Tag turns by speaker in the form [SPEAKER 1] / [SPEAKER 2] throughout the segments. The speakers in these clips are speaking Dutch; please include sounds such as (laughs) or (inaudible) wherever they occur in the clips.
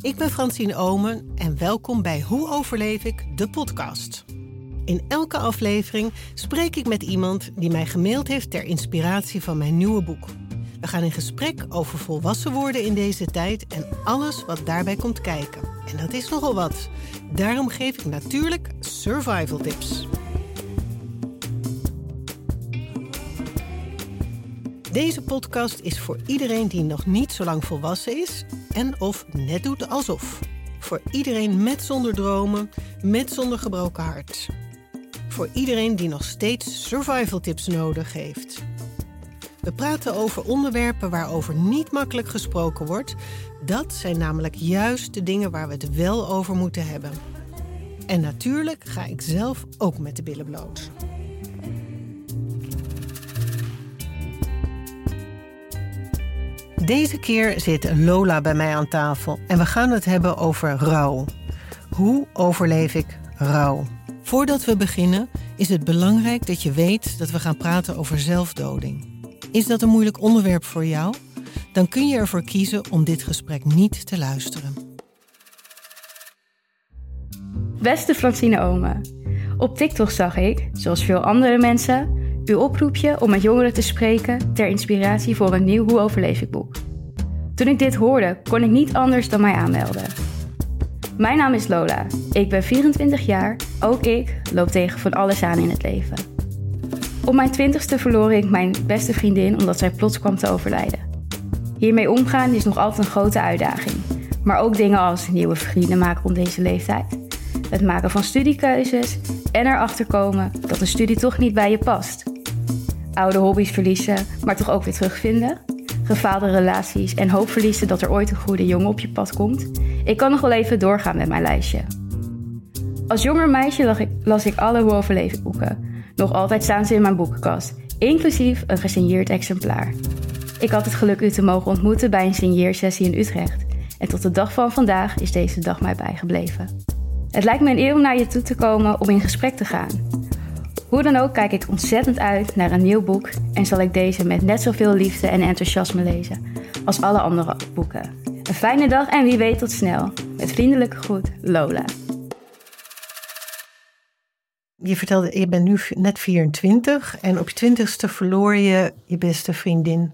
[SPEAKER 1] Ik ben Francine Omen en welkom bij Hoe overleef ik, de podcast. In elke aflevering spreek ik met iemand die mij gemaild heeft ter inspiratie van mijn nieuwe boek. We gaan in gesprek over volwassen worden in deze tijd en alles wat daarbij komt kijken. En dat is nogal wat. Daarom geef ik natuurlijk survival tips. Deze podcast is voor iedereen die nog niet zo lang volwassen is en of net doet alsof. Voor iedereen met zonder dromen, met zonder gebroken hart. Voor iedereen die nog steeds survival tips nodig heeft. We praten over onderwerpen waarover niet makkelijk gesproken wordt. Dat zijn namelijk juist de dingen waar we het wel over moeten hebben. En natuurlijk ga ik zelf ook met de billen bloot. Deze keer zit Lola bij mij aan tafel en we gaan het hebben over rouw. Hoe overleef ik rouw? Voordat we beginnen is het belangrijk dat je weet dat we gaan praten over zelfdoding. Is dat een moeilijk onderwerp voor jou? Dan kun je ervoor kiezen om dit gesprek niet te luisteren.
[SPEAKER 2] Beste Francine Ome, op TikTok zag ik, zoals veel andere mensen, uw oproepje om met jongeren te spreken ter inspiratie voor een nieuw Hoe overleef ik boek. Toen ik dit hoorde, kon ik niet anders dan mij aanmelden. Mijn naam is Lola. Ik ben 24 jaar. Ook ik loop tegen van alles aan in het leven. Op mijn twintigste verloor ik mijn beste vriendin omdat zij plots kwam te overlijden. Hiermee omgaan is nog altijd een grote uitdaging. Maar ook dingen als nieuwe vrienden maken op deze leeftijd. Het maken van studiekeuzes en erachter komen dat een studie toch niet bij je past. Oude hobby's verliezen, maar toch ook weer terugvinden. Gefaalde relaties en hoop verliezen dat er ooit een goede jongen op je pad komt. Ik kan nog wel even doorgaan met mijn lijstje. Als jonger meisje las ik, alle Hoe overleven boeken. Nog altijd staan ze in mijn boekenkast, inclusief een gesigneerd exemplaar. Ik had het geluk u te mogen ontmoeten bij een signeersessie in Utrecht. En tot de dag van vandaag is deze dag mij bijgebleven. Het lijkt me een eer om naar je toe te komen om in gesprek te gaan. Hoe dan ook kijk ik ontzettend uit naar een nieuw boek en zal ik deze met net zoveel liefde en enthousiasme lezen als alle andere boeken. Een fijne dag en wie weet tot snel. Met vriendelijke groet, Lola.
[SPEAKER 1] Je vertelde, je bent nu net 24 en op je 20ste verloor je je beste vriendin.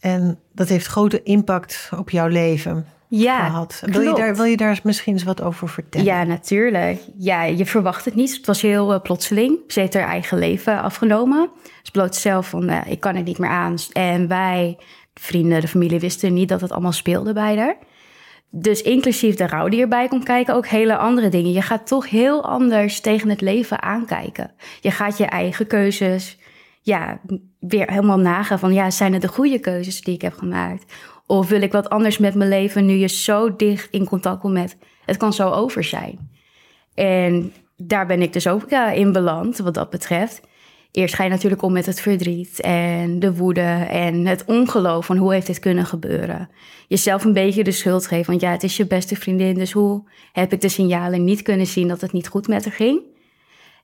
[SPEAKER 1] En dat heeft grote impact op jouw leven
[SPEAKER 2] ja,
[SPEAKER 1] gehad. Wil je, daar, wil je daar misschien eens wat over vertellen?
[SPEAKER 2] Ja, natuurlijk. Ja, je verwacht het niet. Het was heel uh, plotseling. Ze heeft haar eigen leven afgenomen. Ze bloot zelf van, uh, ik kan het niet meer aan. En wij, vrienden, de familie, wisten niet dat het allemaal speelde bij haar. Dus inclusief de rouw die erbij komt kijken, ook hele andere dingen. Je gaat toch heel anders tegen het leven aankijken. Je gaat je eigen keuzes ja, weer helemaal nagaan van... ja, zijn het de goede keuzes die ik heb gemaakt? Of wil ik wat anders met mijn leven nu je zo dicht in contact komt met... het kan zo over zijn. En daar ben ik dus ook in beland wat dat betreft eerst ga je natuurlijk om met het verdriet en de woede en het ongeloof van hoe heeft dit kunnen gebeuren. Jezelf een beetje de schuld geven, want ja, het is je beste vriendin, dus hoe heb ik de signalen niet kunnen zien dat het niet goed met haar ging?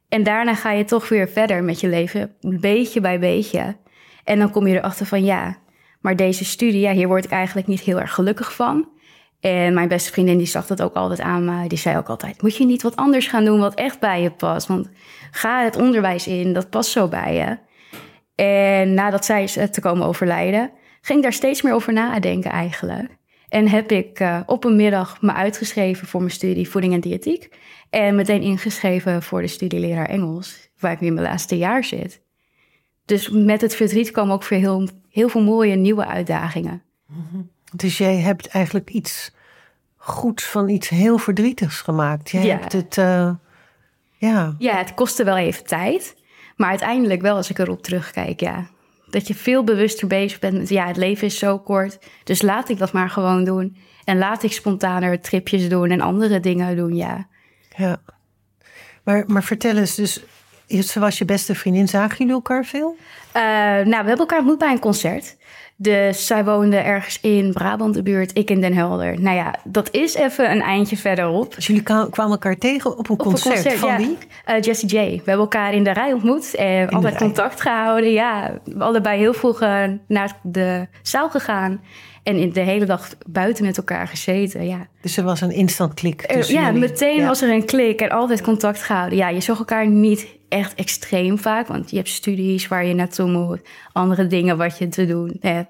[SPEAKER 2] En daarna ga je toch weer verder met je leven, beetje bij beetje. En dan kom je erachter van ja, maar deze studie, ja, hier word ik eigenlijk niet heel erg gelukkig van. En mijn beste vriendin die zag dat ook altijd aan me. Die zei ook altijd, moet je niet wat anders gaan doen wat echt bij je past? Want ga het onderwijs in, dat past zo bij je. En nadat zij is te komen overlijden, ging ik daar steeds meer over nadenken eigenlijk. En heb ik uh, op een middag me uitgeschreven voor mijn studie voeding en diëtiek. En meteen ingeschreven voor de studie leraar Engels, waar ik nu in mijn laatste jaar zit. Dus met het verdriet komen ook weer heel, veel mooie nieuwe uitdagingen.
[SPEAKER 1] Mm Dus jij hebt eigenlijk iets goeds van iets heel verdrietigs gemaakt. Jij
[SPEAKER 2] Ja.
[SPEAKER 1] hebt het, eh, ja.
[SPEAKER 2] Ja, het kostte wel even tijd. Maar uiteindelijk wel, als ik erop terugkijk, ja. Dat je veel bewuster bezig bent met, ja, het leven is zo kort. Dus laat ik dat maar gewoon doen. En laat ik spontaner tripjes doen en andere dingen doen, ja.
[SPEAKER 1] ja. Maar, maar vertel eens, dus ze was je beste vriendin. Zagen jullie elkaar veel?
[SPEAKER 2] Eh, nou, we hebben elkaar ontmoet bij een concert. Dus zij woonde ergens in Brabant de buurt, ik in Den Helder. Nou ja, dat is even een eindje verderop.
[SPEAKER 1] Dus jullie kwa- kwamen elkaar tegen op een
[SPEAKER 2] Op een
[SPEAKER 1] concert. Van
[SPEAKER 2] ja.
[SPEAKER 1] wie?
[SPEAKER 2] Eh, Jessie J. We hebben elkaar in de rij ontmoet en altijd contact gehouden. Ja, we allebei heel vroeg eh, naar de zaal gegaan. En in de hele dag buiten met elkaar gezeten, ja.
[SPEAKER 1] Dus er was een instant klik
[SPEAKER 2] ja,
[SPEAKER 1] jullie.
[SPEAKER 2] meteen
[SPEAKER 1] Ja.
[SPEAKER 2] was er een klik en altijd contact gehouden. Ja, je zag elkaar niet echt extreem vaak, want je hebt studies waar je naartoe moet, andere dingen wat je te doen hebt.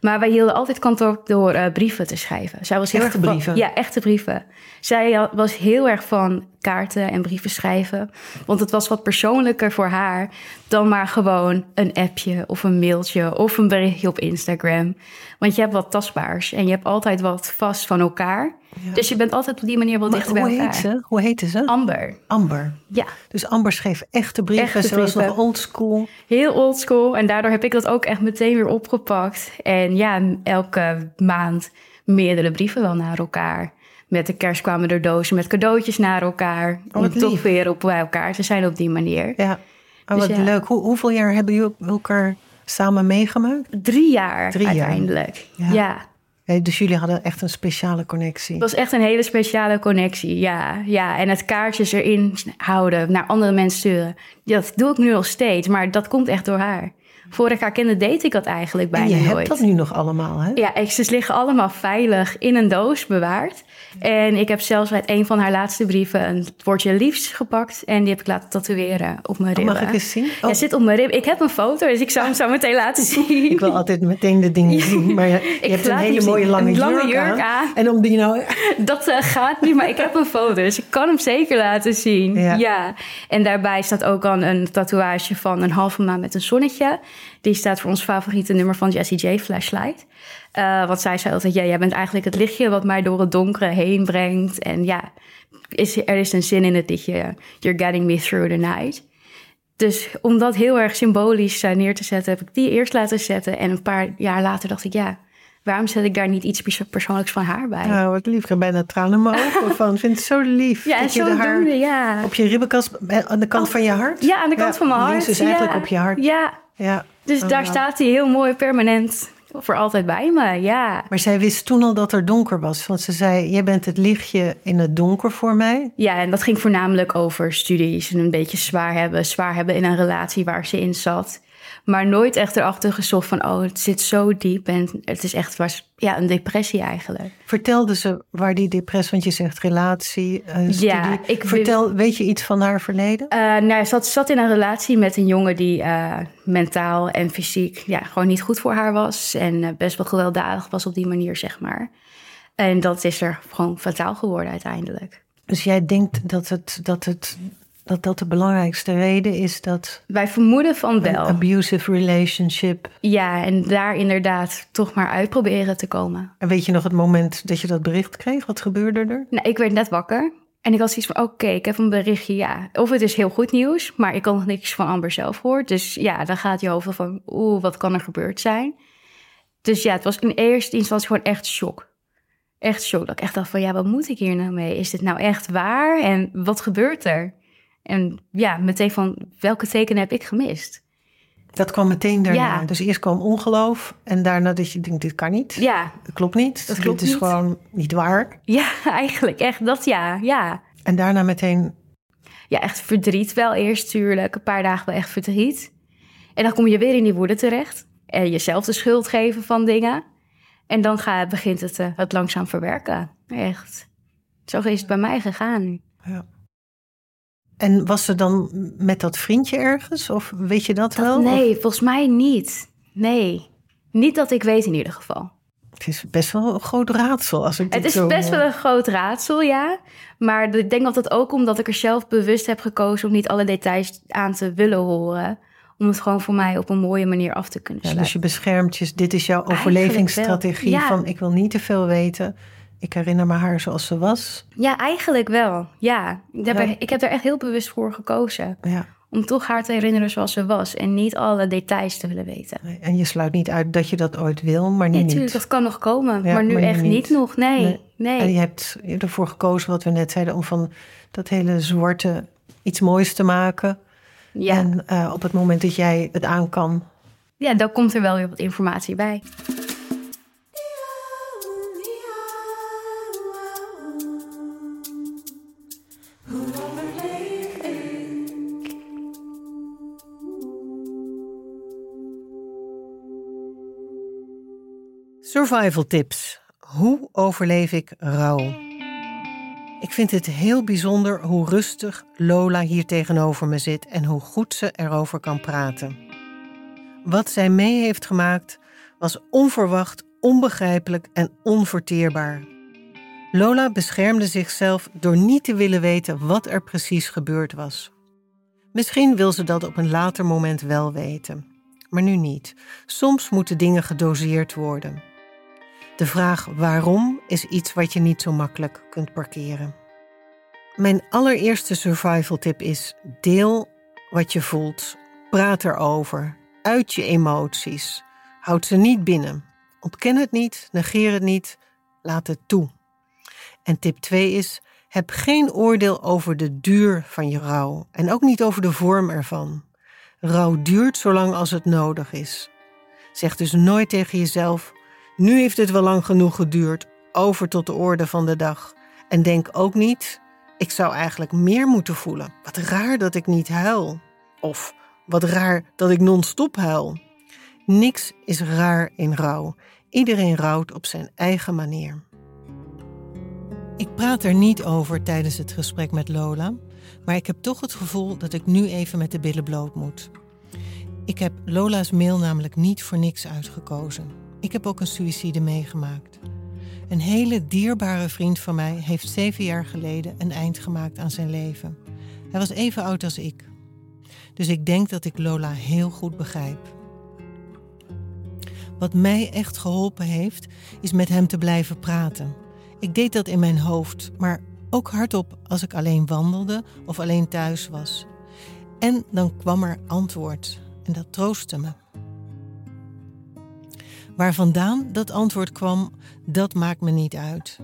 [SPEAKER 2] Maar wij hielden altijd contact door eh, brieven te schrijven. Zij was heel
[SPEAKER 1] Echte
[SPEAKER 2] erg van-
[SPEAKER 1] brieven?
[SPEAKER 2] Ja, echte brieven. Zij was heel erg van kaarten en brieven schrijven. Want het was wat persoonlijker voor haar dan maar gewoon een appje of een mailtje of een berichtje op Instagram. Want je hebt wat tastbaars en je hebt altijd wat vast van elkaar. Dus je bent altijd op die manier wel
[SPEAKER 1] Maar
[SPEAKER 2] dichter bij
[SPEAKER 1] hoe
[SPEAKER 2] elkaar.
[SPEAKER 1] heet ze? Hoe heette ze?
[SPEAKER 2] Amber.
[SPEAKER 1] Amber.
[SPEAKER 2] Ja,
[SPEAKER 1] Dus Amber schreef echte brieven.
[SPEAKER 2] Echte
[SPEAKER 1] ze was nog oldschool.
[SPEAKER 2] heel oldschool. En daardoor heb ik dat ook echt meteen weer opgepakt. En ja, elke maand meerdere brieven wel naar elkaar. Met de kerst kwamen er dozen met cadeautjes naar elkaar.
[SPEAKER 1] Oh,
[SPEAKER 2] om toch weer op bij elkaar te zijn op die manier.
[SPEAKER 1] Ja. Oh,
[SPEAKER 2] Dus
[SPEAKER 1] wat
[SPEAKER 2] ja.
[SPEAKER 1] leuk. Hoe, hoeveel jaar hebben jullie elkaar samen meegemaakt?
[SPEAKER 2] Drie jaar
[SPEAKER 1] Drie jaar. ja.
[SPEAKER 2] Ja,
[SPEAKER 1] dus jullie hadden echt een speciale connectie.
[SPEAKER 2] Het was echt een hele speciale connectie, ja. ja. En het kaartjes erin houden, naar andere mensen sturen. Dat doe ik nu nog steeds, maar dat komt echt door haar. Voor ik haar kende, deed ik dat eigenlijk
[SPEAKER 1] en
[SPEAKER 2] bijna
[SPEAKER 1] je
[SPEAKER 2] nooit.
[SPEAKER 1] hebt dat nu nog allemaal, hè?
[SPEAKER 2] Ja, exes liggen allemaal veilig in een doos bewaard. En ik heb zelfs uit een van haar laatste brieven een woordje liefs gepakt. En die heb ik laten tatoeëren op mijn
[SPEAKER 1] Oh,
[SPEAKER 2] ribben.
[SPEAKER 1] mag ik eens zien? Oh,
[SPEAKER 2] Hij zit op mijn rib. Ik heb een foto, dus ik zou hem zo meteen laten (laughs) zien.
[SPEAKER 1] ik wil altijd meteen de dingen (laughs) zien. Maar je, hebt een hele mooie lange,
[SPEAKER 2] Een lange
[SPEAKER 1] jurk,
[SPEAKER 2] jurk
[SPEAKER 1] aan.
[SPEAKER 2] aan.
[SPEAKER 1] En om die nou... (laughs)
[SPEAKER 2] Dat eh, gaat niet, maar ik heb een foto, dus ik kan hem zeker laten zien.
[SPEAKER 1] Ja.
[SPEAKER 2] Ja. En daarbij staat ook al een tatoeage van een halve maan met een zonnetje. Die staat voor ons favoriete nummer van Jessie J, Flashlight. Eh want zij zei altijd, ja, jij bent eigenlijk het lichtje wat mij door het donkere heen brengt. En ja, is, er is een zin in het liedje, you're getting me through the night. Dus om dat heel erg symbolisch eh, neer te zetten, heb ik die eerst laten zetten. En een paar jaar later dacht ik, ja, waarom zet ik daar niet iets perso- persoonlijks van haar bij?
[SPEAKER 1] Nou, wat lief. Ik heb bijna tranen in mijn ogen (laughs) van. Ik vind het zo lief.
[SPEAKER 2] ja,
[SPEAKER 1] dat je de haar
[SPEAKER 2] ja.
[SPEAKER 1] op je ribbenkast, eh, aan de kant van je hart.
[SPEAKER 2] Ja, aan de kant van mijn hart.
[SPEAKER 1] Is eigenlijk
[SPEAKER 2] ja.
[SPEAKER 1] op je hart.
[SPEAKER 2] Ja,
[SPEAKER 1] Ja.
[SPEAKER 2] dus
[SPEAKER 1] Oh,
[SPEAKER 2] daar staat hij heel mooi permanent voor altijd bij me. Ja.
[SPEAKER 1] Maar zij wist toen al dat er donker was. Want ze zei, jij bent het lichtje in het donker voor mij.
[SPEAKER 2] ja, en dat ging voornamelijk over studies en een beetje zwaar hebben. Zwaar hebben in een relatie waar ze in zat. Maar nooit echt erachter gezocht van, oh, het zit zo diep. En het is echt was, ja, een depressie eigenlijk.
[SPEAKER 1] Vertelde ze waar die depressie, want je zegt relatie, eh.
[SPEAKER 2] Ja, ik-
[SPEAKER 1] Vertel, weet je iets van haar verleden?
[SPEAKER 2] Eh, nou, ze zat, in een relatie met een jongen die eh, mentaal en fysiek ja, gewoon niet goed voor haar was. En best wel gewelddadig was op die manier, zeg maar. En dat is er gewoon fataal geworden uiteindelijk.
[SPEAKER 1] Dus jij denkt dat het, dat het, dat, dat de belangrijkste reden is dat
[SPEAKER 2] Wij vermoeden van
[SPEAKER 1] een
[SPEAKER 2] wel.
[SPEAKER 1] abusive relationship.
[SPEAKER 2] Ja, en daar inderdaad toch maar uit proberen te komen.
[SPEAKER 1] En weet je nog het moment dat je dat bericht kreeg? Wat gebeurde er?
[SPEAKER 2] Nou, ik werd net wakker. En ik had zoiets van, oké, ik heb een berichtje, ja. Of het is heel goed nieuws, maar ik kan nog niks van Amber zelf horen. Dus ja, dan gaat je hoofd van, oeh, wat kan er gebeurd zijn? Dus ja, het was in eerste instantie gewoon echt shock. Echt shock. Dat ik echt dacht van, ja, wat moet ik hier nou mee? Is dit nou echt waar? En wat gebeurt er? En ja, meteen van, welke tekenen heb ik gemist?
[SPEAKER 1] Dat kwam meteen daarna.
[SPEAKER 2] Ja.
[SPEAKER 1] Dus eerst kwam ongeloof en daarna dat je denkt, dit kan niet.
[SPEAKER 2] Ja,
[SPEAKER 1] Dat klopt niet.
[SPEAKER 2] Dat klopt
[SPEAKER 1] dit is
[SPEAKER 2] niet.
[SPEAKER 1] gewoon niet waar.
[SPEAKER 2] ja, (laughs) eigenlijk echt dat ja, ja.
[SPEAKER 1] En daarna meteen,
[SPEAKER 2] ja, echt verdriet wel eerst tuurlijk. Een paar dagen wel echt verdriet. En dan kom je weer in die woede terecht. En jezelf de schuld geven van dingen. En dan ga, begint het, eh, het langzaam verwerken. Echt. Zo is het bij mij gegaan.
[SPEAKER 1] ja. En was ze dan met dat vriendje ergens? Of weet je dat, wel? Of-
[SPEAKER 2] Nee, volgens mij niet. Nee. Niet dat ik weet in ieder geval.
[SPEAKER 1] Het is best wel een groot raadsel als ik
[SPEAKER 2] Het is
[SPEAKER 1] zo
[SPEAKER 2] best wel een groot raadsel, ja. Maar ik denk dat het ook omdat ik er zelf bewust heb gekozen... om niet alle details aan te willen horen. Om het gewoon voor mij op een mooie manier af te kunnen
[SPEAKER 1] Ja,
[SPEAKER 2] sluiten.
[SPEAKER 1] dus je beschermt je, dit is jouw overlevingsstrategie
[SPEAKER 2] wel, ja.
[SPEAKER 1] van ik wil niet te veel weten. Ik herinner me haar zoals ze was.
[SPEAKER 2] Ja, eigenlijk wel. Ja, ik heb,
[SPEAKER 1] Ja.
[SPEAKER 2] Er, ik heb er echt heel bewust voor gekozen.
[SPEAKER 1] Ja.
[SPEAKER 2] Om toch haar te herinneren zoals ze was. En niet alle details te willen weten.
[SPEAKER 1] nee, En je sluit niet uit dat je dat ooit wil, maar nu niet.
[SPEAKER 2] natuurlijk, dat kan nog komen.
[SPEAKER 1] Ja,
[SPEAKER 2] maar nu
[SPEAKER 1] maar
[SPEAKER 2] echt
[SPEAKER 1] niet.
[SPEAKER 2] niet, nog. Nee,
[SPEAKER 1] Nee.
[SPEAKER 2] nee.
[SPEAKER 1] En je hebt ervoor gekozen, wat we net zeiden, om van dat hele zwarte iets moois te maken.
[SPEAKER 2] Ja.
[SPEAKER 1] En eh, op het moment dat jij het aan kan,
[SPEAKER 2] ja, dan komt er wel weer wat informatie bij.
[SPEAKER 1] Survival tips. Hoe overleef ik rouw? Ik vind het heel bijzonder hoe rustig Lola hier tegenover me zit en hoe goed ze erover kan praten. Wat zij mee heeft gemaakt was onverwacht, onbegrijpelijk en onverteerbaar. Lola beschermde zichzelf door niet te willen weten wat er precies gebeurd was. Misschien wil ze dat op een later moment wel weten, maar nu niet. Soms moeten dingen gedoseerd worden. De vraag waarom is iets wat je niet zo makkelijk kunt parkeren. Mijn allereerste survival tip is: deel wat je voelt. Praat erover. Uit je emoties. Houd ze niet binnen. Ontken het niet, negeer het niet, laat het toe. En tip 2 is: heb geen oordeel over de duur van je rouw en ook niet over de vorm ervan. Rouw duurt zolang als het nodig is. Zeg dus nooit tegen jezelf: nu heeft het wel lang genoeg geduurd, over tot de orde van de dag. En denk ook niet: ik zou eigenlijk meer moeten voelen. Wat raar dat ik niet huil. Of wat raar dat ik non-stop huil. Niks is raar in rouw. Iedereen rouwt op zijn eigen manier. Ik praat er niet over tijdens het gesprek met Lola, maar ik heb toch het gevoel dat ik nu even met de billen bloot moet. Ik heb Lola's mail namelijk niet voor niks uitgekozen. Ik heb ook een suïcide meegemaakt. Een hele dierbare vriend van mij heeft zeven jaar geleden een eind gemaakt aan zijn leven. Hij was even oud als ik. Dus ik denk dat ik Lola heel goed begrijp. Wat mij echt geholpen heeft, is met hem te blijven praten. Ik deed dat in mijn hoofd, maar ook hardop als ik alleen wandelde of alleen thuis was. En dan kwam er antwoord en dat troostte me. Waar vandaan dat antwoord kwam, dat maakt me niet uit.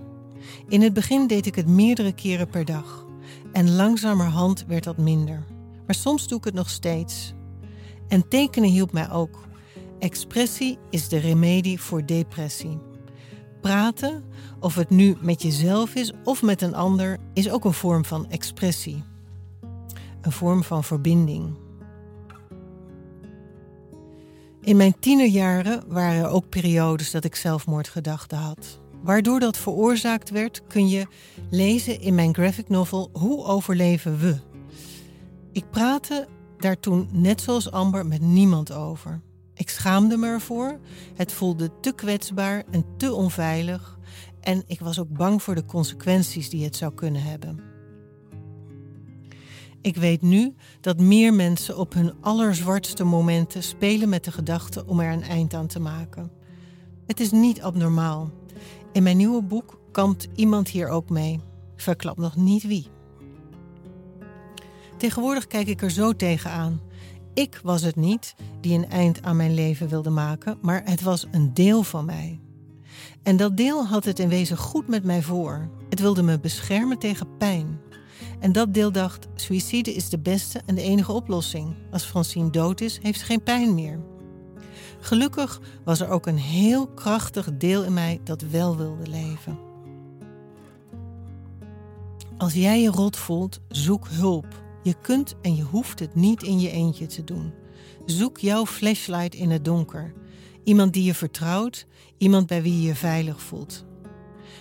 [SPEAKER 1] In het begin deed ik het meerdere keren per dag. En langzamerhand werd dat minder. Maar soms doe ik het nog steeds. En tekenen hielp mij ook. Expressie is de remedie voor depressie. Praten, of het nu met jezelf is of met een ander, is ook een vorm van expressie. Een vorm van verbinding. In mijn tienerjaren waren er ook periodes dat ik zelfmoordgedachten had. Waardoor dat veroorzaakt werd, kun je lezen in mijn graphic novel Hoe overleven we? Ik praatte daar toen, net zoals Amber, met niemand over. Ik schaamde me ervoor. Het voelde te kwetsbaar en te onveilig. En ik was ook bang voor de consequenties die het zou kunnen hebben. Ik weet nu dat meer mensen op hun allerzwartste momenten spelen met de gedachte om er een eind aan te maken. Het is niet abnormaal. In mijn nieuwe boek kampt iemand hier ook mee. Verklap nog niet wie. Tegenwoordig kijk ik er zo tegenaan. Ik was het niet die een eind aan mijn leven wilde maken, maar het was een deel van mij. En dat deel had het in wezen goed met mij voor. Het wilde me beschermen tegen pijn. En dat deel dacht: suïcide is de beste en de enige oplossing. Als Francine dood is, heeft ze geen pijn meer. Gelukkig was er ook een heel krachtig deel in mij dat wel wilde leven. Als jij je rot voelt, zoek hulp. Je kunt en je hoeft het niet in je eentje te doen. Zoek jouw flashlight in het donker. Iemand die je vertrouwt, iemand bij wie je je veilig voelt.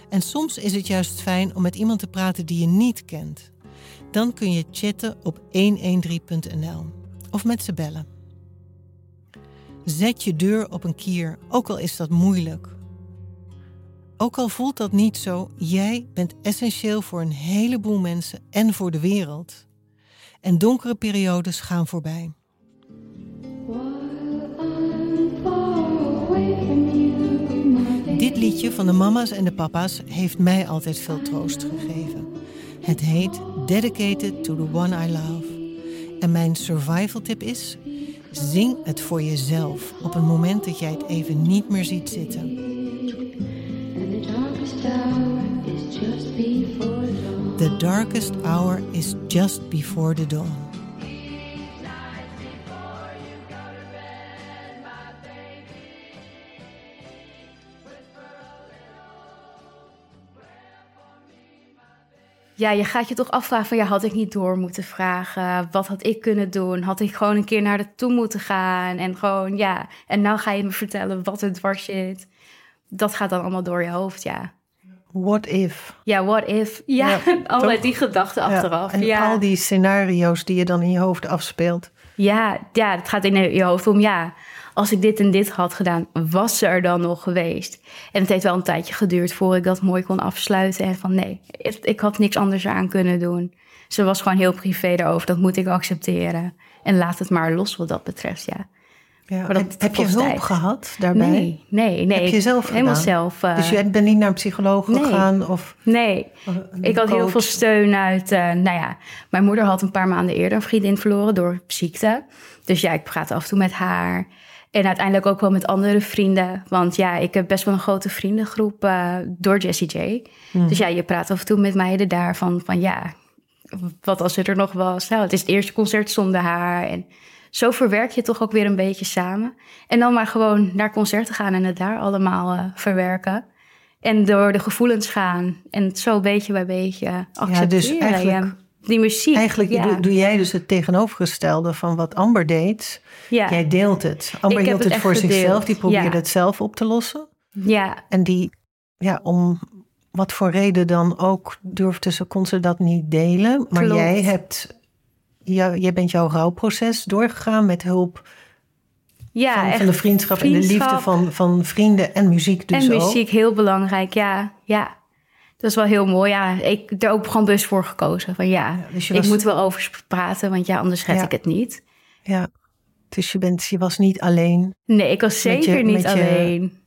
[SPEAKER 1] En soms is het juist fijn om met iemand te praten die je niet kent. Dan kun je chatten op 113.nl of met ze bellen. Zet je deur op een kier, ook al is dat moeilijk. Ook al voelt dat niet zo, jij bent essentieel voor een heleboel mensen en voor de wereld. En donkere periodes gaan voorbij. Dit liedje van de mama's en de papa's heeft mij altijd veel troost gegeven. Het heet Dedicated to the One I Love. En mijn survival tip is: zing het voor jezelf op een moment dat jij het even niet meer ziet zitten. The darkest hour is just before the dawn.
[SPEAKER 2] Ja, je gaat je toch afvragen van ja, had ik niet door moeten vragen? Wat had ik kunnen doen? Had ik gewoon een keer naar de toe moeten gaan? En gewoon ja, en nou ga je me vertellen wat het dwars zit. dat gaat dan allemaal door je hoofd, ja.
[SPEAKER 1] What if?
[SPEAKER 2] Ja, what if? Ja,
[SPEAKER 1] Ja, (laughs)
[SPEAKER 2] allerlei die gedachten achteraf.
[SPEAKER 1] En
[SPEAKER 2] ja.
[SPEAKER 1] al die scenario's die je dan in je hoofd afspeelt.
[SPEAKER 2] Ja, ja, het gaat in je hoofd om, ja, als ik dit en dit had gedaan, was ze er dan nog geweest? En het heeft wel een tijdje geduurd voor ik dat mooi kon afsluiten. En van nee, ik, had niks anders aan kunnen doen. Ze was gewoon heel privé daarover, dat moet ik accepteren. En laat het maar los wat dat betreft, ja.
[SPEAKER 1] Ja.
[SPEAKER 2] Dat
[SPEAKER 1] heb, je hulp
[SPEAKER 2] tijd.
[SPEAKER 1] gehad daarbij?
[SPEAKER 2] Nee, nee, nee.
[SPEAKER 1] Heb je zelf
[SPEAKER 2] Helemaal
[SPEAKER 1] gedaan?
[SPEAKER 2] zelf. eh,
[SPEAKER 1] Dus je bent niet naar een psycholoog
[SPEAKER 2] Nee.
[SPEAKER 1] gegaan? Of
[SPEAKER 2] Nee, ik had heel veel steun uit. eh, nou ja, mijn moeder had een paar maanden eerder een vriendin verloren door ziekte. Dus ja, ik praat af en toe met haar. En uiteindelijk ook wel met andere vrienden. Want ja, ik heb best wel een grote vriendengroep eh, door Jessie J.
[SPEAKER 1] Mhm.
[SPEAKER 2] Dus ja, je praat af en toe met meiden daarvan van ja, wat als het er nog was. Nou, het is het eerste concert zonder haar. En zo verwerk je toch ook weer een beetje samen. En dan maar gewoon naar concerten gaan en het daar allemaal eh, verwerken. En door de gevoelens gaan. En zo beetje bij beetje accepteren.
[SPEAKER 1] dus eigenlijk-
[SPEAKER 2] Ja, die muziek.
[SPEAKER 1] Eigenlijk
[SPEAKER 2] ja.
[SPEAKER 1] doe, doe jij dus het tegenovergestelde van wat Amber deed.
[SPEAKER 2] ja.
[SPEAKER 1] Jij deelt het. Amber hield
[SPEAKER 2] het
[SPEAKER 1] voor
[SPEAKER 2] gedeeld,
[SPEAKER 1] zichzelf. Die probeerde
[SPEAKER 2] ja.
[SPEAKER 1] het zelf op te lossen.
[SPEAKER 2] ja,
[SPEAKER 1] En die, ja, om wat voor reden dan ook, durfde ze, kon ze dat niet delen. Maar
[SPEAKER 2] Klopt.
[SPEAKER 1] jij hebt, jij bent jouw rouwproces doorgegaan met hulp
[SPEAKER 2] ja
[SPEAKER 1] van,
[SPEAKER 2] echt.
[SPEAKER 1] van de vriendschap, en de liefde van, van vrienden en muziek dus
[SPEAKER 2] en
[SPEAKER 1] ook.
[SPEAKER 2] muziek, heel belangrijk. Ja, ja. Dat is wel heel mooi. Ja, ik heb er ook gewoon bewust voor gekozen. Van ja,
[SPEAKER 1] dus je
[SPEAKER 2] ik moet wel over praten, want ja, anders red
[SPEAKER 1] Ja.
[SPEAKER 2] ik het niet.
[SPEAKER 1] Ja, dus je, bent, je was niet alleen
[SPEAKER 2] Nee, ik was
[SPEAKER 1] je-
[SPEAKER 2] zeker niet
[SPEAKER 1] je-
[SPEAKER 2] alleen.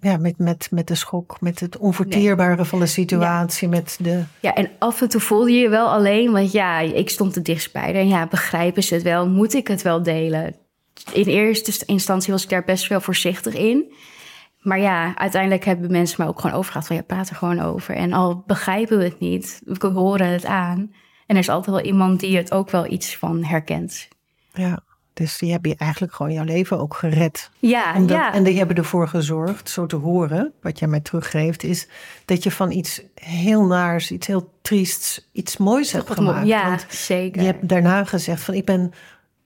[SPEAKER 1] ja, met, met, met de schok, met het onverteerbare van de situatie, met de...
[SPEAKER 2] Ja, en af en toe voelde je je wel alleen, want ja, ik stond het dichtstbij. En ja, begrijpen ze het wel? Moet ik het wel delen? In eerste instantie was ik daar best wel voorzichtig in. Maar ja, uiteindelijk hebben mensen me ook gewoon overgehaald van ja, praat er gewoon over. En al begrijpen we het niet, we horen het aan. En er is altijd wel iemand die het ook wel iets van herkent.
[SPEAKER 1] Ja, dus die hebben je eigenlijk gewoon jouw leven ook gered.
[SPEAKER 2] Ja, ja.
[SPEAKER 1] en die hebben ervoor gezorgd, zo te horen, wat jij mij teruggeeft, is dat je van iets heel naars, iets heel triests, iets moois hebt gemaakt.
[SPEAKER 2] Ja,
[SPEAKER 1] Want
[SPEAKER 2] zeker.
[SPEAKER 1] je hebt daarna gezegd van ik ben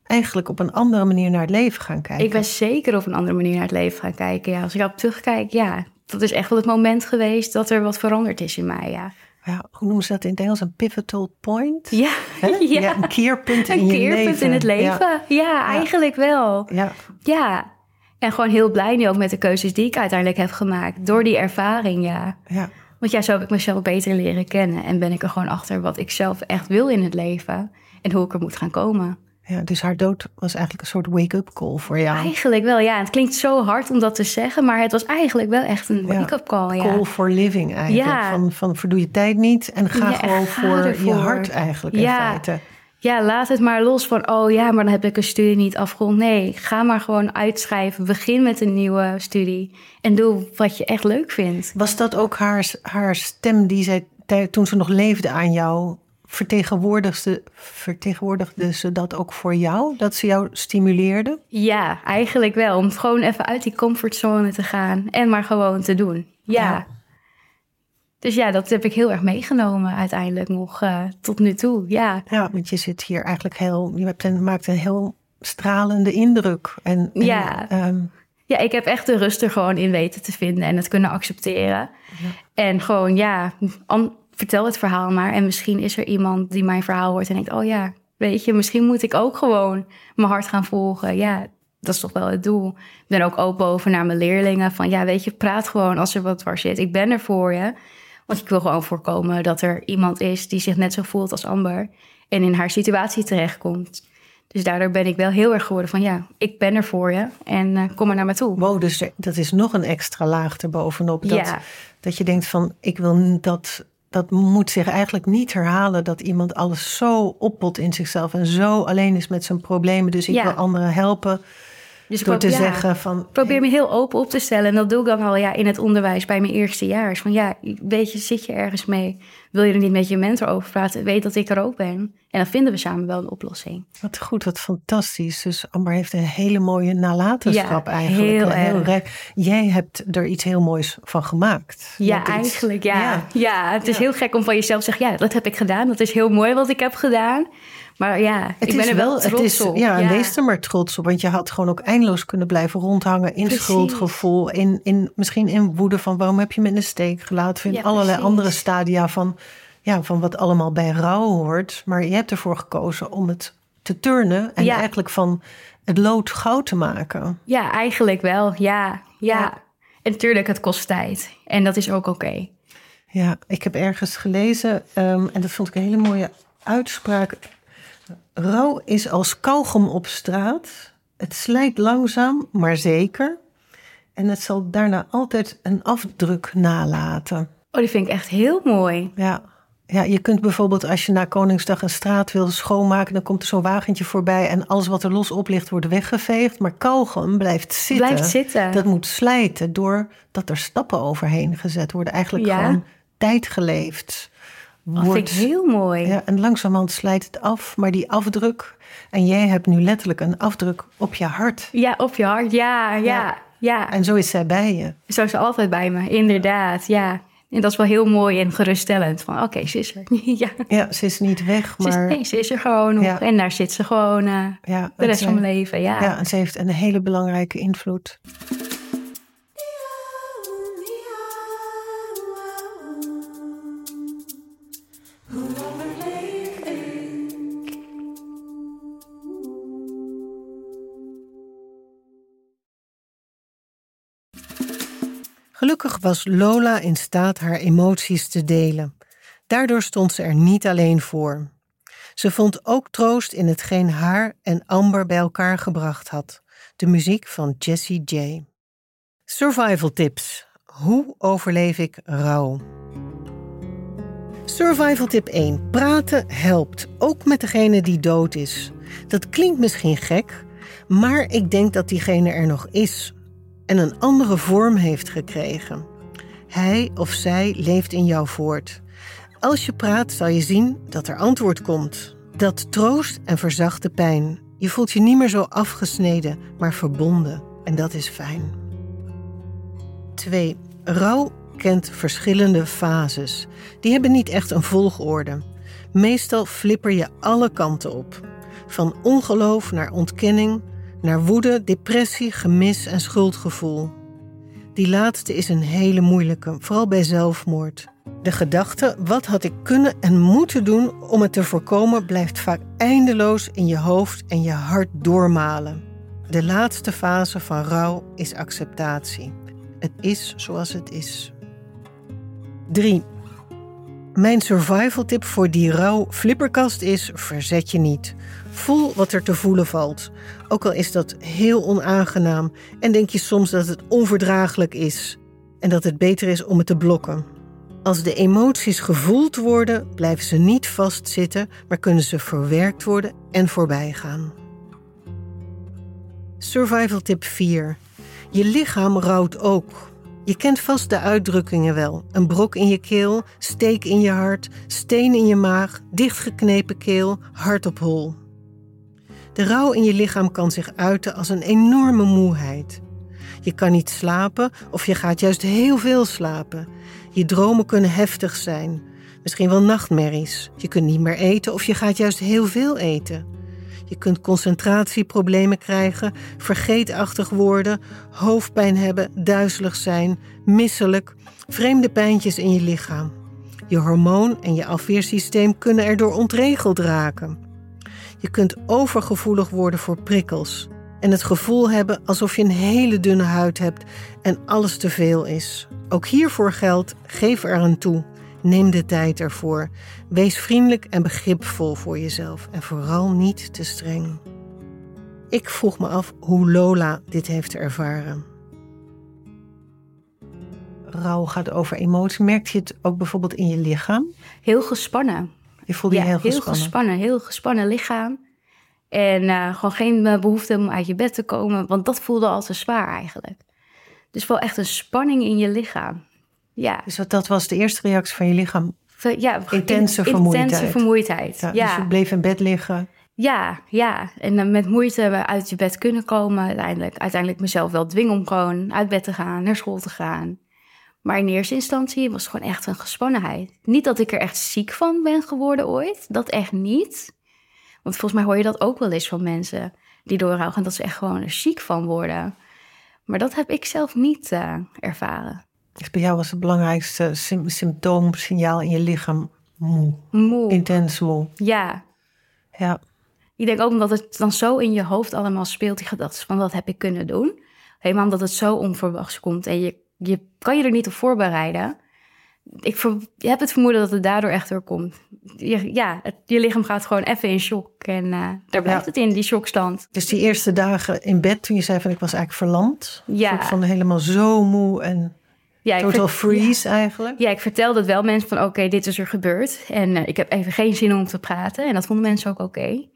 [SPEAKER 1] eigenlijk op een andere manier naar het leven gaan kijken.
[SPEAKER 2] Ik ben zeker op een andere manier naar het leven gaan kijken. Ja, als ik daarop terugkijk, ja, dat is echt wel het moment geweest dat er wat veranderd is in mij. Ja,
[SPEAKER 1] Ja, hoe noemen ze dat in het Engels? Een pivotal point?
[SPEAKER 2] ja, (laughs) ja.
[SPEAKER 1] een keerpunt in
[SPEAKER 2] een
[SPEAKER 1] je
[SPEAKER 2] keerpunt
[SPEAKER 1] leven.
[SPEAKER 2] in het leven. Ja, eigenlijk wel.
[SPEAKER 1] Ja,
[SPEAKER 2] Ja. En gewoon heel blij nu ook met de keuzes die ik uiteindelijk heb gemaakt. Door die ervaring, ja.
[SPEAKER 1] ja, ja.
[SPEAKER 2] Want ja, zo heb ik mezelf beter leren kennen. En ben ik er gewoon achter wat ik zelf echt wil in het leven. En hoe ik er moet gaan komen.
[SPEAKER 1] Ja. Dus haar dood was eigenlijk een soort wake-up call voor jou.
[SPEAKER 2] Eigenlijk wel, ja. Het klinkt zo hard om dat te zeggen. Maar het was eigenlijk wel echt een wake-up call, ja.
[SPEAKER 1] Call for living eigenlijk.
[SPEAKER 2] Ja.
[SPEAKER 1] Van, van verdoe je tijd niet en ga
[SPEAKER 2] Ja,
[SPEAKER 1] gewoon voor je hart eigenlijk in
[SPEAKER 2] Ja.
[SPEAKER 1] feite.
[SPEAKER 2] Ja, laat het maar los van, oh ja, maar dan heb ik een studie niet afgerond. Nee, ga maar gewoon uitschrijven. Begin met een nieuwe studie. En doe wat je echt leuk vindt.
[SPEAKER 1] Was dat ook haar, haar stem die zij toen ze nog leefde aan jou, vertegenwoordigde, vertegenwoordigde ze dat ook voor jou? Dat ze jou stimuleerde?
[SPEAKER 2] Ja, eigenlijk wel. Om gewoon even uit die comfortzone te gaan en maar gewoon te doen. Ja.
[SPEAKER 1] Ja.
[SPEAKER 2] Dus ja, dat heb ik heel erg meegenomen uiteindelijk nog eh, tot nu toe. Ja.
[SPEAKER 1] Ja, want je zit hier eigenlijk heel, je hebt een, maakt een heel stralende indruk. En, en,
[SPEAKER 2] Ja.
[SPEAKER 1] ehm,
[SPEAKER 2] ja, ik heb echt de rust er gewoon in weten te vinden en het kunnen accepteren. En gewoon, ja, an- vertel het verhaal maar. En misschien is er iemand die mijn verhaal hoort en denkt, oh ja, weet je, misschien moet ik ook gewoon mijn hart gaan volgen. Ja, dat is toch wel het doel. Ik ben ook open over naar mijn leerlingen van, ja, weet je, praat gewoon als er wat dwars zit. Ik ben er voor je. Want ik wil gewoon voorkomen dat er iemand is die zich net zo voelt als Amber en in haar situatie terechtkomt. Dus daardoor ben ik wel heel erg geworden van ja, ik ben er voor je en eh, kom maar naar me toe.
[SPEAKER 1] wow, dus dat is nog een extra laag erbovenop. Dat,
[SPEAKER 2] Ja.
[SPEAKER 1] dat je denkt van, ik wil dat, dat moet zich eigenlijk niet herhalen dat iemand alles zo oppot in zichzelf en zo alleen is met zijn problemen. Dus ik
[SPEAKER 2] Ja.
[SPEAKER 1] wil anderen helpen
[SPEAKER 2] Dus ik
[SPEAKER 1] door te
[SPEAKER 2] pro- ja,
[SPEAKER 1] zeggen van,
[SPEAKER 2] probeer me heel open op te stellen. En dat doe ik dan al ja, in het onderwijs bij mijn eerste jaar. Van ja, weet je, zit je ergens mee? Wil je er niet met je mentor over praten? Weet dat ik er ook ben. En dan vinden we samen wel een oplossing.
[SPEAKER 1] Wat goed, wat fantastisch. Dus Amber heeft een hele mooie nalatenschap
[SPEAKER 2] Ja,
[SPEAKER 1] eigenlijk.
[SPEAKER 2] heel
[SPEAKER 1] Heel
[SPEAKER 2] erg.
[SPEAKER 1] rijk. Jij hebt er iets heel moois van gemaakt.
[SPEAKER 2] Ja,
[SPEAKER 1] iets-
[SPEAKER 2] eigenlijk ja.
[SPEAKER 1] Ja.
[SPEAKER 2] ja. het is heel gek om van jezelf te zeggen, ja, dat heb ik gedaan. Dat is heel mooi wat ik heb gedaan. Maar ja,
[SPEAKER 1] Het
[SPEAKER 2] ik ben er wel, trots
[SPEAKER 1] het is,
[SPEAKER 2] op.
[SPEAKER 1] Ja, en wees er maar trots op. Want je had gewoon ook eindeloos kunnen blijven rondhangen in
[SPEAKER 2] Precies.
[SPEAKER 1] schuldgevoel. In, in, misschien in woede van waarom heb je me in de steek gelaten. In
[SPEAKER 2] Ja,
[SPEAKER 1] allerlei
[SPEAKER 2] precies.
[SPEAKER 1] andere stadia van, ja, van wat allemaal bij rouw hoort. Maar je hebt ervoor gekozen om het te turnen. En
[SPEAKER 2] Ja.
[SPEAKER 1] eigenlijk van het lood goud te maken.
[SPEAKER 2] Ja, eigenlijk wel. Ja, ja.
[SPEAKER 1] Ja.
[SPEAKER 2] En natuurlijk, het kost tijd. En dat is ook oké.
[SPEAKER 1] Ja, ik heb ergens gelezen, ehm, en dat vond ik een hele mooie uitspraak. Rouw is als kauwgom op straat. Het slijt langzaam, maar zeker. En het zal daarna altijd een afdruk nalaten.
[SPEAKER 2] Oh, die vind ik echt heel mooi.
[SPEAKER 1] Ja. ja, je kunt bijvoorbeeld als je na Koningsdag een straat wil schoonmaken... dan komt er zo'n wagentje voorbij en alles wat er los op ligt wordt weggeveegd. Maar kauwgom blijft zitten.
[SPEAKER 2] Blijft zitten.
[SPEAKER 1] Dat moet slijten doordat er stappen overheen gezet worden. Eigenlijk
[SPEAKER 2] Ja.
[SPEAKER 1] gewoon tijd geleefd.
[SPEAKER 2] Dat vind ik heel mooi.
[SPEAKER 1] Ja, en langzamerhand slijt het af, maar die afdruk... en jij hebt nu letterlijk een afdruk op je hart.
[SPEAKER 2] Ja, op je hart. Ja, ja,
[SPEAKER 1] Ja.
[SPEAKER 2] ja.
[SPEAKER 1] En zo is zij bij je.
[SPEAKER 2] Zo is ze altijd bij me, inderdaad. Ja. En dat is wel heel mooi en geruststellend. Van oké, ze is er. (laughs) ja.
[SPEAKER 1] Ja, ze is niet weg,
[SPEAKER 2] Ze is,
[SPEAKER 1] maar...
[SPEAKER 2] nee, ze is er gewoon nog.
[SPEAKER 1] Ja.
[SPEAKER 2] En daar zit ze gewoon eh,
[SPEAKER 1] ja,
[SPEAKER 2] de rest van mijn leven. Ja.
[SPEAKER 1] Ja, en ze heeft een hele belangrijke invloed. Gelukkig was Lola in staat haar emoties te delen. Daardoor stond ze er niet alleen voor. Ze vond ook troost in hetgeen haar en Amber bij elkaar gebracht had: de muziek van Jessie J. Survival tips. Hoe overleef ik rouw? Survival tip 1. Praten helpt, ook met degene die dood is. Dat klinkt misschien gek, maar ik denk dat diegene er nog is en een andere vorm heeft gekregen. Hij of zij leeft in jou voort. Als je praat, zal je zien dat er antwoord komt. Dat troost en verzacht de pijn. Je voelt je niet meer zo afgesneden, maar verbonden. En dat is fijn. 2. Rouw kent verschillende fases. Die hebben niet echt een volgorde. Meestal flipper je alle kanten op. Van ongeloof naar ontkenning, naar woede, depressie, gemis en schuldgevoel. Die laatste is een hele moeilijke, vooral bij zelfmoord. De gedachte, wat had ik kunnen en moeten doen om het te voorkomen, blijft vaak eindeloos in je hoofd en je hart doormalen. De laatste fase van rouw is acceptatie. Het is zoals het is. 3. Mijn survival tip voor die rouw flipperkast is: verzet je niet. Voel wat er te voelen valt. Ook al is dat heel onaangenaam en denk je soms dat het onverdraaglijk is en dat het beter is om het te blokken. Als de emoties gevoeld worden, blijven ze niet vastzitten, maar kunnen ze verwerkt worden en voorbij gaan. Survival tip 4. Je lichaam rouwt ook. Je kent vast de uitdrukkingen wel. Een brok in je keel, steek in je hart, steen in je maag, dichtgeknepen keel, hart op hol. De rouw in je lichaam kan zich uiten als een enorme moeheid. Je kan niet slapen of je gaat juist heel veel slapen. Je dromen kunnen heftig zijn, misschien wel nachtmerries. Je kunt niet meer eten of je gaat juist heel veel eten. Je kunt concentratieproblemen krijgen, vergeetachtig worden, hoofdpijn hebben, duizelig zijn, misselijk, vreemde pijntjes in je lichaam. Je hormoon en je afweersysteem kunnen erdoor ontregeld raken. Je kunt overgevoelig worden voor prikkels en het gevoel hebben alsof je een hele dunne huid hebt en alles te veel is. Ook hiervoor geldt: geef er aan toe. Neem de tijd ervoor. Wees vriendelijk en begripvol voor jezelf en vooral niet te streng. Ik vroeg me af hoe Lola dit heeft ervaren. Rouw gaat over emotie. Merkt je het ook bijvoorbeeld in je lichaam?
[SPEAKER 2] Heel gespannen.
[SPEAKER 1] Je voelde je heel gespannen.
[SPEAKER 2] gespannen. Heel gespannen lichaam. En eh, gewoon geen eh, behoefte om uit je bed te komen, want dat voelde al te zwaar eigenlijk. Dus wel echt een spanning in je lichaam. Ja,
[SPEAKER 1] Dus dat, dat was de eerste reactie van je lichaam.
[SPEAKER 2] ja,
[SPEAKER 1] intense vermoeidheid.
[SPEAKER 2] Intense vermoeidheid. Ja,
[SPEAKER 1] Dus je bleef in bed liggen.
[SPEAKER 2] Ja, ja. En dan met moeite uit je bed kunnen komen. Uiteindelijk, uiteindelijk mezelf wel dwingen om gewoon uit bed te gaan, naar school te gaan. Maar in eerste instantie was het gewoon echt een gespannenheid. Niet dat ik er echt ziek van ben geworden ooit. Dat echt niet. Want volgens mij hoor je dat ook wel eens van mensen die doorhouden dat ze echt gewoon er ziek van worden. Maar dat heb ik zelf niet uh, ervaren.
[SPEAKER 1] Dus bij jou was het belangrijkste symptoom, signaal in je lichaam moe.
[SPEAKER 2] Moe.
[SPEAKER 1] Intens moe.
[SPEAKER 2] Ja.
[SPEAKER 1] Ja.
[SPEAKER 2] Ik denk ook omdat het dan zo in je hoofd allemaal speelt, die gedachten van wat heb ik kunnen doen. Helemaal omdat het zo onverwachts komt en je, je kan je er niet op voorbereiden. Ik ver, hebt het vermoeden dat het daardoor echt door komt. Je, ja, het, je lichaam gaat gewoon even in shock en uh, daar blijft het in, die shockstand.
[SPEAKER 1] Dus die eerste dagen in bed, toen je zei van ik was eigenlijk verlamd.
[SPEAKER 2] Ja.
[SPEAKER 1] Van helemaal zo moe en ja, total freeze eigenlijk.
[SPEAKER 2] Ja, ik vertelde het wel mensen van oké, dit is er gebeurd. En uh, ik heb even geen zin om te praten. En dat vonden mensen ook oké.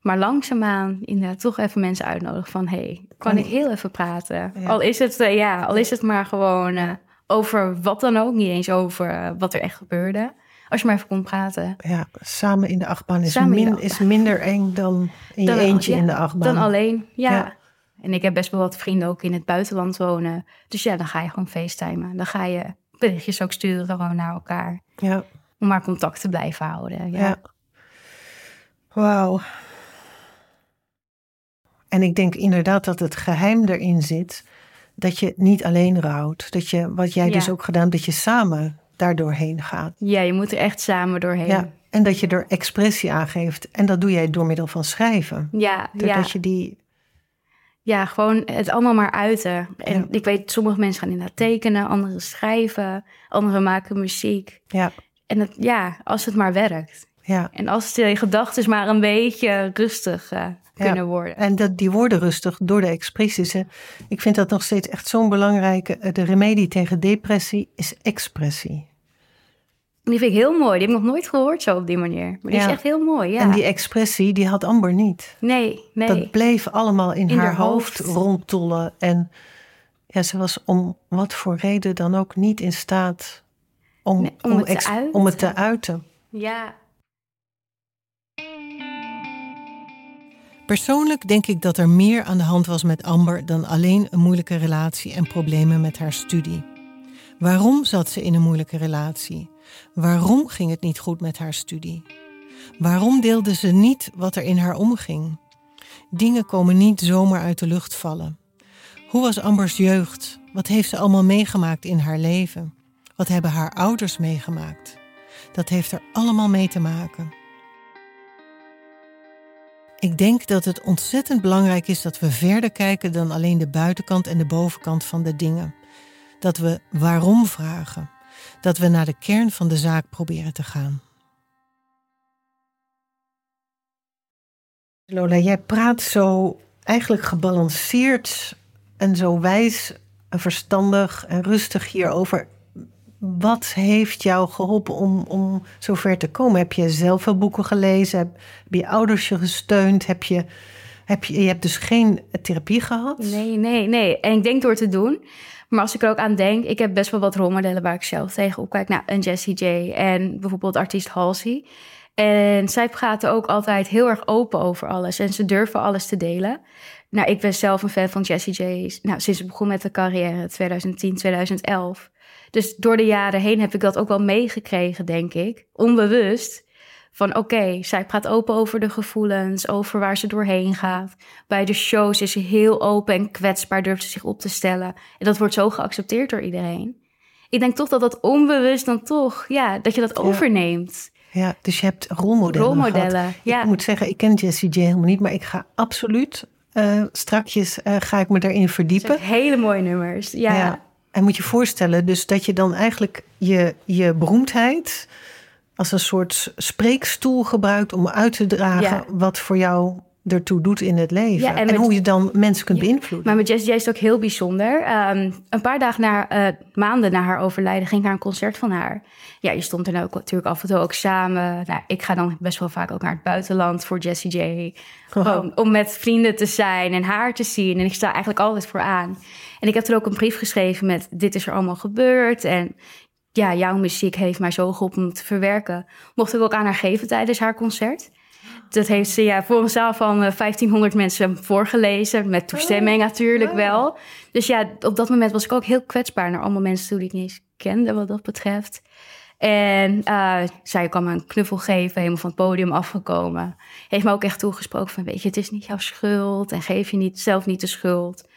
[SPEAKER 2] Maar langzaamaan inderdaad toch even mensen uitnodigen van... hey, kan ik heel even praten? Al, is het, uh, ja, al is het maar gewoon uh, over wat dan ook. Niet eens over wat er echt gebeurde. Als je maar even kon praten.
[SPEAKER 1] Ja, samen in de achtbaan is, min, de is minder eng dan in dan, je eentje
[SPEAKER 2] ja,
[SPEAKER 1] in de achtbaan.
[SPEAKER 2] Dan alleen, ja. Ja. En ik heb best wel wat vrienden ook in het buitenland wonen. Dus ja, dan ga je gewoon facetimen. Dan ga je berichtjes ook sturen gewoon naar elkaar.
[SPEAKER 1] Ja.
[SPEAKER 2] Om maar contact te blijven houden. Ja.
[SPEAKER 1] ja. Wauw. En ik denk inderdaad dat het geheim erin zit dat je niet alleen rouwt. Dat je, wat jij dus ook gedaan, dat je samen daardoorheen gaat.
[SPEAKER 2] Ja, je moet er echt samen doorheen. Ja,
[SPEAKER 1] en dat je er expressie aan geeft. En dat doe jij door middel van schrijven.
[SPEAKER 2] Ja,
[SPEAKER 1] Doordat je die...
[SPEAKER 2] Ja, gewoon het allemaal maar uiten. En ik weet, sommige mensen gaan inderdaad tekenen, anderen schrijven, anderen maken muziek.
[SPEAKER 1] Ja.
[SPEAKER 2] En het, ja, als het maar werkt.
[SPEAKER 1] Ja.
[SPEAKER 2] En als de gedachten maar een beetje rustig uh, kunnen worden.
[SPEAKER 1] En dat, die worden rustig door de expressies. Ik vind dat nog steeds echt zo'n belangrijke. De remedie tegen depressie is expressie.
[SPEAKER 2] Die vind ik heel mooi. Die heb ik nog nooit gehoord zo op die manier. Maar die ja. is echt heel mooi, ja.
[SPEAKER 1] En die expressie, die had Amber niet.
[SPEAKER 2] Nee, nee.
[SPEAKER 1] Dat bleef allemaal in, in haar hoofd, hoofd rondtollen. En ja, ze was om wat voor reden dan ook niet in staat om,
[SPEAKER 2] nee, om,
[SPEAKER 1] om,
[SPEAKER 2] het, te uiten.
[SPEAKER 1] om het te uiten.
[SPEAKER 2] Ja,
[SPEAKER 1] Persoonlijk denk ik dat er meer aan de hand was met Amber dan alleen een moeilijke relatie en problemen met haar studie. Waarom zat ze in een moeilijke relatie? Waarom ging het niet goed met haar studie? Waarom deelde ze niet wat er in haar omging? Dingen komen niet zomaar uit de lucht vallen. Hoe was Ambers jeugd? Wat heeft ze allemaal meegemaakt in haar leven? Wat hebben haar ouders meegemaakt? Dat heeft er allemaal mee te maken. Ik denk dat het ontzettend belangrijk is dat we verder kijken dan alleen de buitenkant en de bovenkant van de dingen. Dat we waarom vragen. Dat we naar de kern van de zaak proberen te gaan. Lola, jij praat zo eigenlijk gebalanceerd en zo wijs en verstandig en rustig hierover. Wat heeft jou geholpen om, om zover te komen? Heb je zelf veel boeken gelezen? Heb, heb je ouders je gesteund? Heb je, heb je, je hebt dus geen therapie gehad?
[SPEAKER 2] Nee, nee, nee. En ik denk door te doen. Maar als ik er ook aan denk, ik heb best wel wat rolmodellen waar ik zelf tegen opkijk. Nou, een Jessie J en bijvoorbeeld artiest Halsey. En zij praten ook altijd heel erg open over alles. En ze durven alles te delen. Nou, ik ben zelf een fan van Jessie J. Nou, sinds ik begon met de carrière, 2010, 2011. Dus door de jaren heen heb ik dat ook wel meegekregen, denk ik. Onbewust. Van oké, zij praat open over de gevoelens, over waar ze doorheen gaat. Bij de shows is ze heel open en kwetsbaar, durft ze zich op te stellen. En dat wordt zo geaccepteerd door iedereen. Ik denk toch dat dat onbewust dan toch, ja, dat je dat overneemt.
[SPEAKER 1] Ja, dus je hebt rolmodellen.
[SPEAKER 2] Rolmodellen, ja.
[SPEAKER 1] Ik moet zeggen, ik ken Jessie J helemaal niet, maar ik ga absoluut uh, strakjes uh, ga ik me daarin verdiepen.
[SPEAKER 2] Hele mooie nummers, ja. ja.
[SPEAKER 1] En moet je voorstellen, dus dat je dan eigenlijk je, je beroemdheid als een soort spreekstoel gebruikt om uit te dragen ja. wat voor jou ertoe doet in het leven.
[SPEAKER 2] Ja,
[SPEAKER 1] en,
[SPEAKER 2] met,
[SPEAKER 1] hoe je dan mensen kunt ja, beïnvloeden.
[SPEAKER 2] Maar met Jessie J is het ook heel bijzonder. Um, een paar dagen na, uh, maanden na haar overlijden ging ik naar een concert van haar. Ja, je stond er nou ook, natuurlijk af en toe ook samen. Nou, ik ga dan best wel vaak ook naar het buitenland voor Jessie J. Gewoon om met vrienden te zijn en haar te zien. En ik sta eigenlijk altijd voor aan. En ik heb er ook een brief geschreven met dit is er allemaal gebeurd. En ja, jouw muziek heeft mij zo geholpen om te verwerken. Mocht ik ook aan haar geven tijdens haar concert. Dat heeft ze ja, voor een zaal van 1500 eh, mensen voorgelezen. Met toestemming oh, natuurlijk wel. Dus ja, op dat moment was ik ook heel kwetsbaar naar allemaal mensen toe die ik niet eens kende wat dat betreft. En uh, zij kwam me een knuffel geven, helemaal van het podium afgekomen. Heeft me ook echt toegesproken van, weet je, het is niet jouw schuld. En geef je niet, zelf niet de schuld.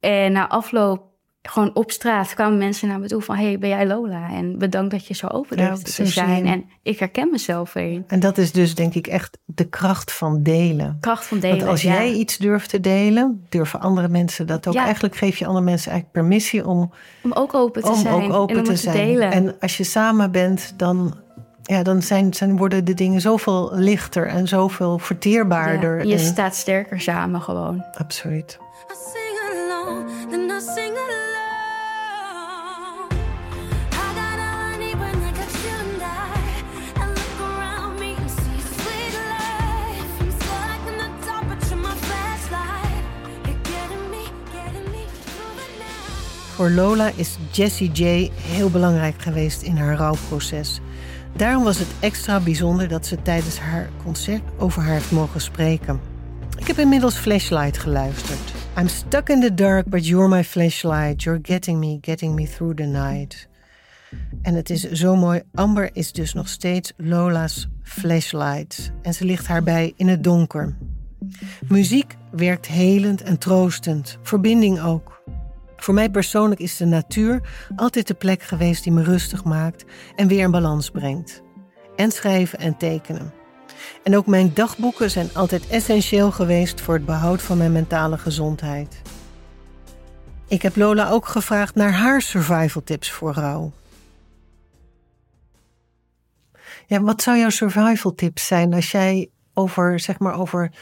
[SPEAKER 2] En na afloop gewoon op straat kwamen mensen naar me toe van... hey, ben jij Lola? En bedankt dat je zo open durft te zijn. En ik herken mezelf erin.
[SPEAKER 1] En dat is dus denk ik echt de kracht van delen.
[SPEAKER 2] Kracht van delen,
[SPEAKER 1] Want als jij iets durft te delen... durven andere mensen dat ook. Eigenlijk geef je andere mensen eigenlijk permissie om...
[SPEAKER 2] Om ook open te zijn.
[SPEAKER 1] Ook open en om te, zijn. delen. En als je samen bent, dan... Ja, dan zijn, zijn, worden de dingen zoveel lichter en zoveel verteerbaarder.
[SPEAKER 2] je staat sterker samen gewoon.
[SPEAKER 1] Absoluut. Voor Lola is Jessie J heel belangrijk geweest in haar rouwproces. Daarom was het extra bijzonder dat ze tijdens haar concert over haar heeft mogen spreken. Ik heb inmiddels Flashlight geluisterd. I'm stuck in the dark, but you're my flashlight. You're getting me, getting me through the night. En het is zo mooi. Amber is dus nog steeds Lola's flashlight. En ze ligt haar bij in het donker. Muziek werkt helend en troostend. Verbinding ook. Voor mij persoonlijk is de natuur altijd de plek geweest die me rustig maakt en weer in balans brengt. En schrijven en tekenen. En ook mijn dagboeken zijn altijd essentieel geweest voor het behoud van mijn mentale gezondheid. Ik heb Lola ook gevraagd naar haar survival tips voor rouw. Ja, wat zou jouw survival tips zijn als jij over, zeg maar, over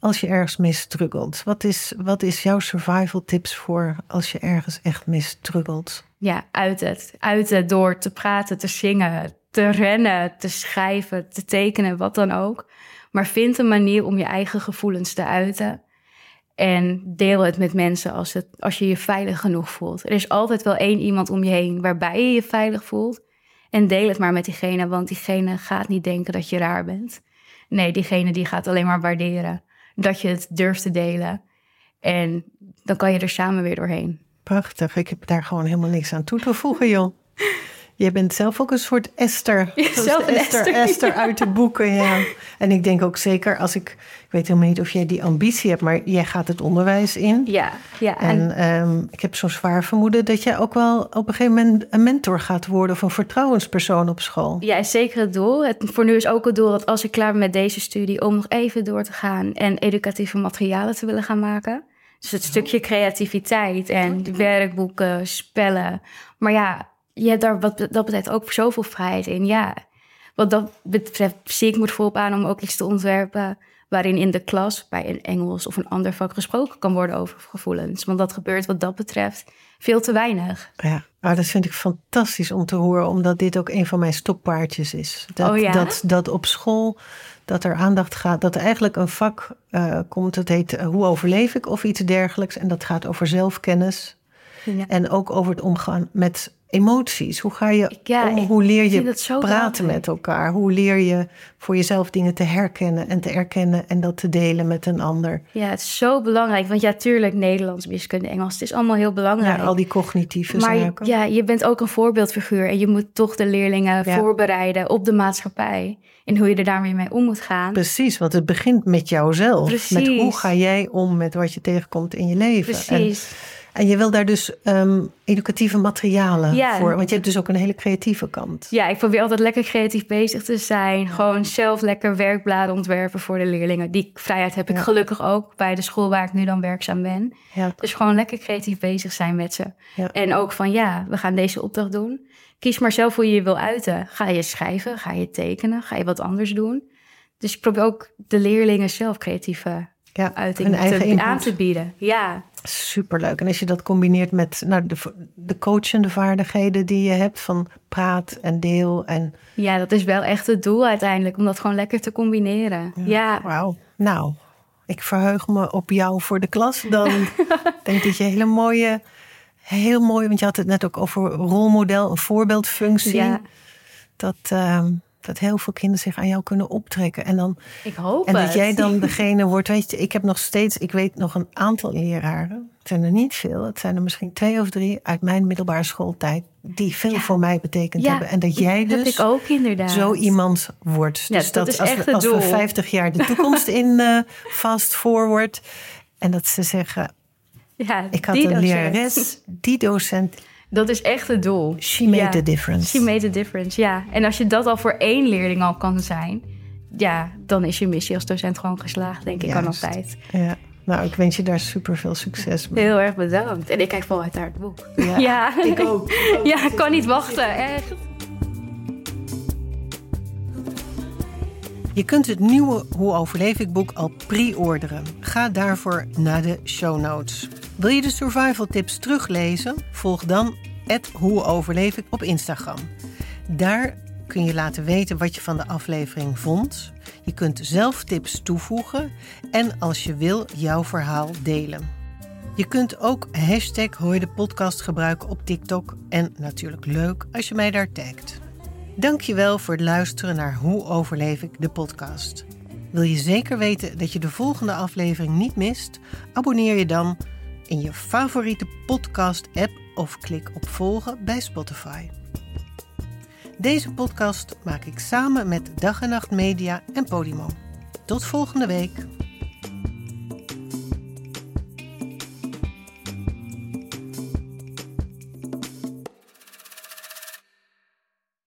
[SPEAKER 1] als je ergens mee struggelt? Wat is, wat is jouw survival tips voor als je ergens echt mee struggelt?
[SPEAKER 2] Ja, uit het. Uit het door te praten, te zingen, te rennen, te schrijven, te tekenen, wat dan ook. Maar vind een manier om je eigen gevoelens te uiten. En deel het met mensen als, het, als je je veilig genoeg voelt. Er is altijd wel één iemand om je heen waarbij je je veilig voelt. En deel het maar met diegene, want diegene gaat niet denken dat je raar bent. Nee, diegene die gaat alleen maar waarderen dat je het durft te delen. En dan kan je er samen weer doorheen.
[SPEAKER 1] Prachtig. Ik heb daar gewoon helemaal niks aan toe te voegen, joh. (laughs) Je bent zelf ook een soort Esther.
[SPEAKER 2] Zelf een
[SPEAKER 1] Esther, Esther, Esther uit de boeken, ja. En ik denk ook zeker als ik... Ik weet helemaal niet of jij die ambitie hebt, maar jij gaat het onderwijs in.
[SPEAKER 2] Ja, ja.
[SPEAKER 1] En, ehm, ik heb zo'n zwaar vermoeden dat jij ook wel op een gegeven moment een mentor gaat worden... of een vertrouwenspersoon op school.
[SPEAKER 2] Ja, is zeker het doel. Het, voor nu is ook het doel dat als ik klaar ben met deze studie... om nog even door te gaan en educatieve materialen te willen gaan maken... Dus het stukje creativiteit en werkboeken, spellen. Maar ja, je hebt daar wat dat betreft ook zoveel vrijheid in. Ja, wat dat betreft zie ik me volop aan om ook iets te ontwerpen waarin in de klas bij een Engels of een ander vak gesproken kan worden over gevoelens. Want dat gebeurt wat dat betreft veel te weinig.
[SPEAKER 1] Ja, maar dat vind ik fantastisch om te horen, omdat dit ook een van mijn stoppaardjes is. Dat,
[SPEAKER 2] oh ja?
[SPEAKER 1] dat, dat op school dat er aandacht gaat, dat er eigenlijk een vak uh, komt, dat heet uh, Hoe overleef ik of iets dergelijks. En dat gaat over zelfkennis. Ja. En ook over het omgaan met emoties? Hoe ga je
[SPEAKER 2] ja,
[SPEAKER 1] hoe leer je praten met elkaar? Hoe leer je voor jezelf dingen te herkennen en te erkennen en dat te delen met een ander?
[SPEAKER 2] Ja, het is zo belangrijk. Want ja, tuurlijk, Nederlands, wiskunde, Engels, het is allemaal heel belangrijk.
[SPEAKER 1] Ja, al die cognitieve
[SPEAKER 2] maar,
[SPEAKER 1] zaken.
[SPEAKER 2] Ja, je bent ook een voorbeeldfiguur en je moet toch de leerlingen voorbereiden op de maatschappij. En hoe je er daarmee mee om moet gaan.
[SPEAKER 1] Precies, want het begint met jouzelf. Precies. Met hoe ga jij om met wat je tegenkomt in je leven.
[SPEAKER 2] Precies.
[SPEAKER 1] En je wil daar dus um, educatieve materialen voor. Want je hebt dus ook een hele creatieve kant.
[SPEAKER 2] Ja, ik probeer altijd lekker creatief bezig te zijn. Gewoon zelf lekker werkbladen ontwerpen voor de leerlingen. Die vrijheid heb ik gelukkig ook bij de school waar ik nu dan werkzaam ben. Dus gewoon lekker creatief bezig zijn met ze. En ook van ja, we gaan deze opdracht doen. Kies maar zelf hoe je je wil uiten. Ga je schrijven? Ga je tekenen? Ga je wat anders doen? Dus ik probeer ook de leerlingen zelf creatieve uitingen te, aan te bieden. Ja.
[SPEAKER 1] Superleuk. En als je dat combineert met nou, de, de coachende vaardigheden die je hebt van praat en deel. En...
[SPEAKER 2] Ja, dat is wel echt het doel uiteindelijk, om dat gewoon lekker te combineren. Ja.
[SPEAKER 1] Wauw. Nou, ik verheug me op jou voor de klas. Dan (laughs) denk ik dat je hele mooie heel mooi, want je had het net ook over rolmodel, een voorbeeldfunctie.
[SPEAKER 2] Ja.
[SPEAKER 1] Dat, ehm, dat heel veel kinderen zich aan jou kunnen optrekken. En, dan,
[SPEAKER 2] Ik hoop
[SPEAKER 1] en dat
[SPEAKER 2] het.
[SPEAKER 1] jij dan (laughs) degene wordt. Weet je, ik heb nog steeds, ik weet nog een aantal leraren. Het zijn er niet veel, het zijn er misschien twee of drie uit mijn middelbare schooltijd. die veel
[SPEAKER 2] Ja.
[SPEAKER 1] voor mij betekend
[SPEAKER 2] Ja,
[SPEAKER 1] hebben. En dat jij
[SPEAKER 2] heb
[SPEAKER 1] dus
[SPEAKER 2] ik ook inderdaad.
[SPEAKER 1] zo iemand wordt.
[SPEAKER 2] Ja,
[SPEAKER 1] dus
[SPEAKER 2] dat is
[SPEAKER 1] als,
[SPEAKER 2] echt
[SPEAKER 1] we, als we
[SPEAKER 2] doel.
[SPEAKER 1] 50 jaar de (laughs) toekomst in eh fast forward. En dat ze zeggen,
[SPEAKER 2] Ja,
[SPEAKER 1] ik had
[SPEAKER 2] die
[SPEAKER 1] een lerares, die docent,
[SPEAKER 2] Dat is echt het doel.
[SPEAKER 1] she made
[SPEAKER 2] Ja.
[SPEAKER 1] the difference.
[SPEAKER 2] She made a difference, ja. En als je dat al voor één leerling al kan zijn... ja, dan is je missie als docent gewoon geslaagd, denk ik, aan
[SPEAKER 1] Juist.
[SPEAKER 2] altijd.
[SPEAKER 1] Ja. Nou, ik wens je daar super veel succes mee.
[SPEAKER 2] Heel erg bedankt. En ik kijk vol uit naar het boek.
[SPEAKER 1] Ja, (laughs) ik ook.
[SPEAKER 2] Ja, ik kan niet wachten, echt.
[SPEAKER 1] Je kunt het nieuwe Hoe overleef ik boek al pre-orderen. Ga daarvoor naar de show notes. Wil je de survival tips teruglezen? Volg dan Hoe overleef ik op Instagram. Daar kun je laten weten wat je van de aflevering vond. Je kunt zelf tips toevoegen en als je wil jouw verhaal delen. Je kunt ook hashtag de podcast gebruiken op TikTok en natuurlijk leuk als je mij daar tagt. Dankjewel voor het luisteren naar Hoe overleef ik de podcast. Wil je zeker weten dat je de volgende aflevering niet mist? Abonneer je dan in je favoriete podcast-app of klik op volgen bij Spotify. Deze podcast maak ik samen met Dag en Nacht Media en Podimo. Tot volgende week.